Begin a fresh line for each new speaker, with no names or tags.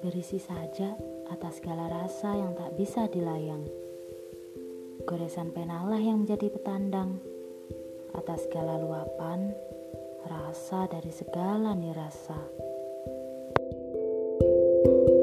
berisi saja atas segala rasa yang tak bisa dilayang. Goresan penalah yang menjadi petandang atas segala luapan, rasa dari segala nirasa. thank you